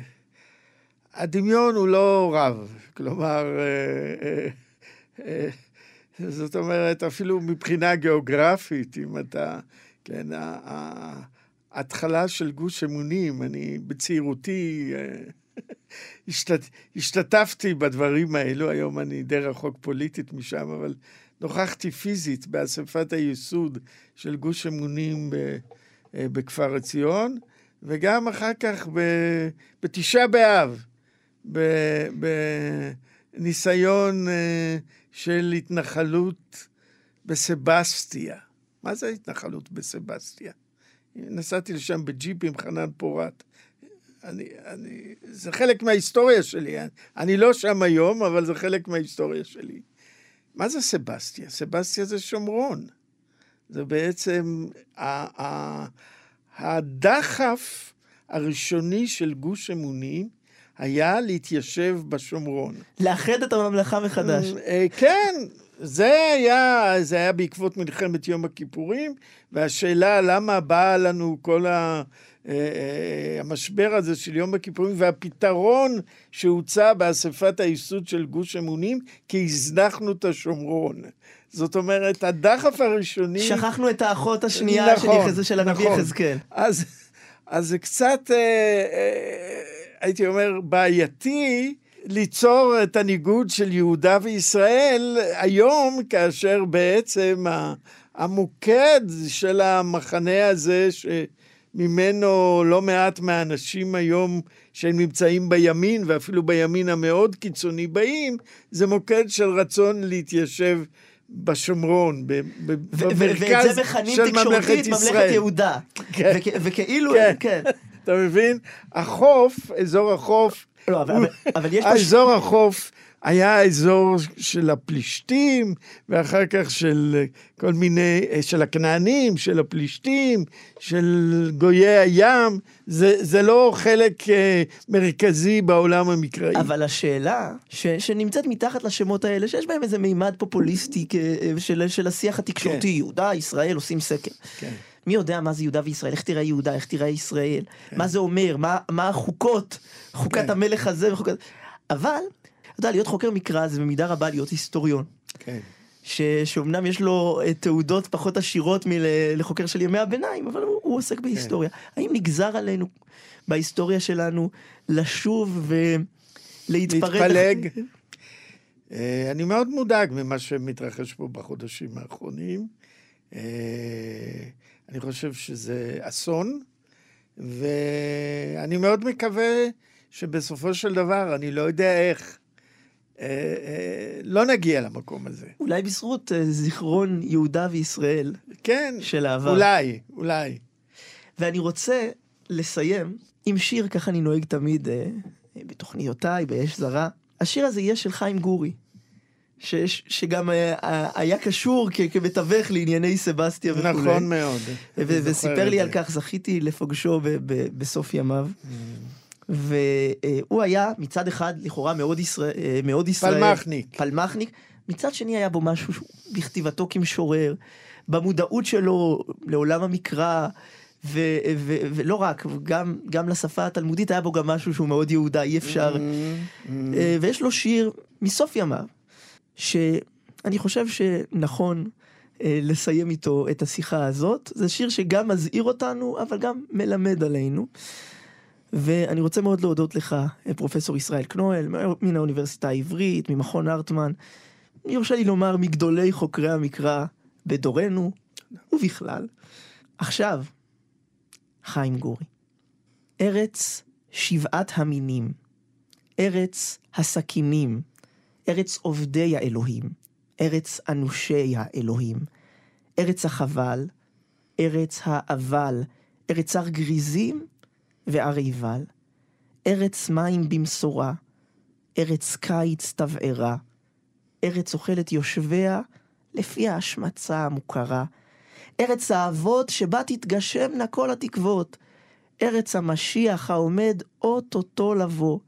הדמיון הוא לא רב. כלומר, אה, זאת אומרת, אפילו מבחינה גיאוגרפית, אם אתה... כן, ההתחלה של גוש אמונים, אני בצעירותי אה, השתת, השתתפתי בדברים האלו, היום אני די רחוק פוליטית משם, אבל נוכחתי פיזית באספת היסוד של גוש אמונים ב, אה, בכפר עציון, וגם אחר כך ב- בתשעה באב, ב- בניסיון אה, של התנחלות בסבסטיה. מה זה ההתנחלות בסבסטיה? נסעתי לשם בג'יפ עם חנן פורת. אני, אני, זה חלק מההיסטוריה שלי. אני, אני לא שם היום, אבל זה חלק מההיסטוריה שלי. מה זה סבסטיה? סבסטיה זה שומרון. זה בעצם ה- ה- הדחף הראשוני של גוש אמונים היה להתיישב בשומרון. לאחד את הממלכה מחדש. אה, כן, זה היה, זה היה בעקבות מלחמת יום הכיפורים, והשאלה למה באה לנו כל ה... אה, אה, המשבר הזה של יום הכיפורים והפתרון שהוצע באספת הייסוד של גוש אמונים, כי הזנחנו את השומרון. זאת אומרת, הדחף הראשוני... שכחנו את האחות השנייה נכון, יחז... של הנביא נכון. יחזקאל. אז, אז זה קצת, אה, אה, הייתי אומר, בעייתי ליצור את הניגוד של יהודה וישראל היום, כאשר בעצם המוקד של המחנה הזה, שממנו לא מעט מהאנשים היום שהם נמצאים בימין, ואפילו בימין המאוד קיצוני באים, זה מוקד של רצון להתיישב בשומרון, ב- ב- ו- ו- במרכז ואת זה מכנים של ממלכת תקשורתית ממלכת ישראל. יהודה. כן. וכ- וכאילו, כן. אתה מבין? החוף, אזור החוף, לא, אבל- הוא- אבל- אבל יש האזור החוף היה האזור של הפלישתים, ואחר כך של כל מיני, של הכנענים, של הפלישתים, של גויי הים. זה, זה לא חלק אה, מרכזי בעולם המקראי. אבל השאלה ש, שנמצאת מתחת לשמות האלה, שיש בהם איזה מימד פופוליסטי כ- של, של השיח התקשורתי, כן. יהודה, ישראל, עושים סקר. כן. מי יודע מה זה יהודה וישראל, איך תראה יהודה, איך תראה ישראל, מה זה אומר, מה, מה החוקות, חוקת כן. המלך הזה וחוקת... אבל, אתה יודע, להיות חוקר מקרא זה במידה רבה להיות היסטוריון. כן. ש... שאומנם יש לו אה, תעודות פחות עשירות מלחוקר של ימי הביניים, אבל הוא, הוא עוסק בהיסטוריה. האם נגזר עלינו בהיסטוריה שלנו לשוב ולהתפרק? להתפלג. אה, אני מאוד מודאג ממה שמתרחש פה בחודשים האחרונים. אני חושב שזה אסון, ואני מאוד מקווה שבסופו של דבר, אני לא יודע איך, אה, אה, לא נגיע למקום הזה. אולי בזכות אה, זיכרון יהודה וישראל כן, של העבר. אולי, אולי. ואני רוצה לסיים עם שיר, ככה אני נוהג תמיד אה, בתוכניותיי, באש זרה. השיר הזה יהיה של חיים גורי, ש, ש, שגם היה, היה קשור כ, כמתווך לענייני סבסטיה וכו'. נכון מאוד. ו- וסיפר לי על כך, זכיתי לפוגשו ב- ב- בסוף ימיו. והוא היה מצד אחד לכאורה מאוד ישראל, מאוד ישראל, פלמחניק. פלמחניק, מצד שני היה בו משהו בכתיבתו כמשורר, במודעות שלו לעולם המקרא, ו- ו- ולא רק, גם, גם לשפה התלמודית היה בו גם משהו שהוא מאוד יהודה, אי אפשר. אה, ויש לו שיר מסוף ימיו, שאני חושב שנכון אה, לסיים איתו את השיחה הזאת. זה שיר שגם מזהיר אותנו, אבל גם מלמד עלינו. ואני רוצה מאוד להודות לך, אה, פרופסור ישראל קנואל, מן האוניברסיטה העברית, ממכון הרטמן. יורשה לי לומר, מגדולי חוקרי המקרא בדורנו ובכלל. עכשיו, חיים גורי. ארץ שבעת המינים, ארץ הסכינים, ארץ עובדי האלוהים, ארץ אנושי האלוהים, ארץ החבל, ארץ האבל, ארץ הר גריזים והר עיבל, ארץ מים במשורה, ארץ קיץ תבערה, ארץ אוכלת יושביה לפי ההשמצה המוכרה, ארץ האבות שבה תתגשמנה כל התקוות, ארץ המשיח העומד אוטוטו לבוא,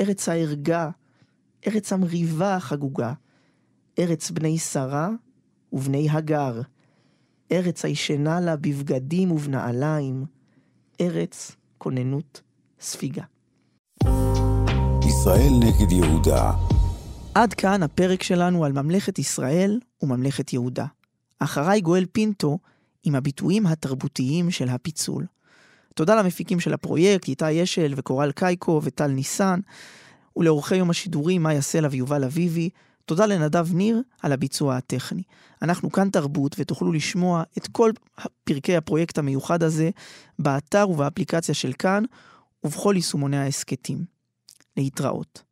ארץ הערגה, ארץ המריבה החגוגה, ארץ בני שרה ובני הגר, ארץ הישנה לה בבגדים ובנעליים, ארץ כוננות ספיגה. ישראל נגד יהודה. עד כאן הפרק שלנו על ממלכת ישראל וממלכת יהודה. אחריי גואל פינטו עם הביטויים התרבותיים של הפיצול. תודה למפיקים של הפרויקט, איתי אשל וקורל קייקו וטל ניסן, ולאורכי יום השידורים מאיה סלע ויובל אביבי. תודה לנדב ניר על הביצוע הטכני. אנחנו כאן תרבות ותוכלו לשמוע את כל פרקי הפרויקט המיוחד הזה באתר ובאפליקציה של כאן ובכל יישומוני ההסכתים. להתראות.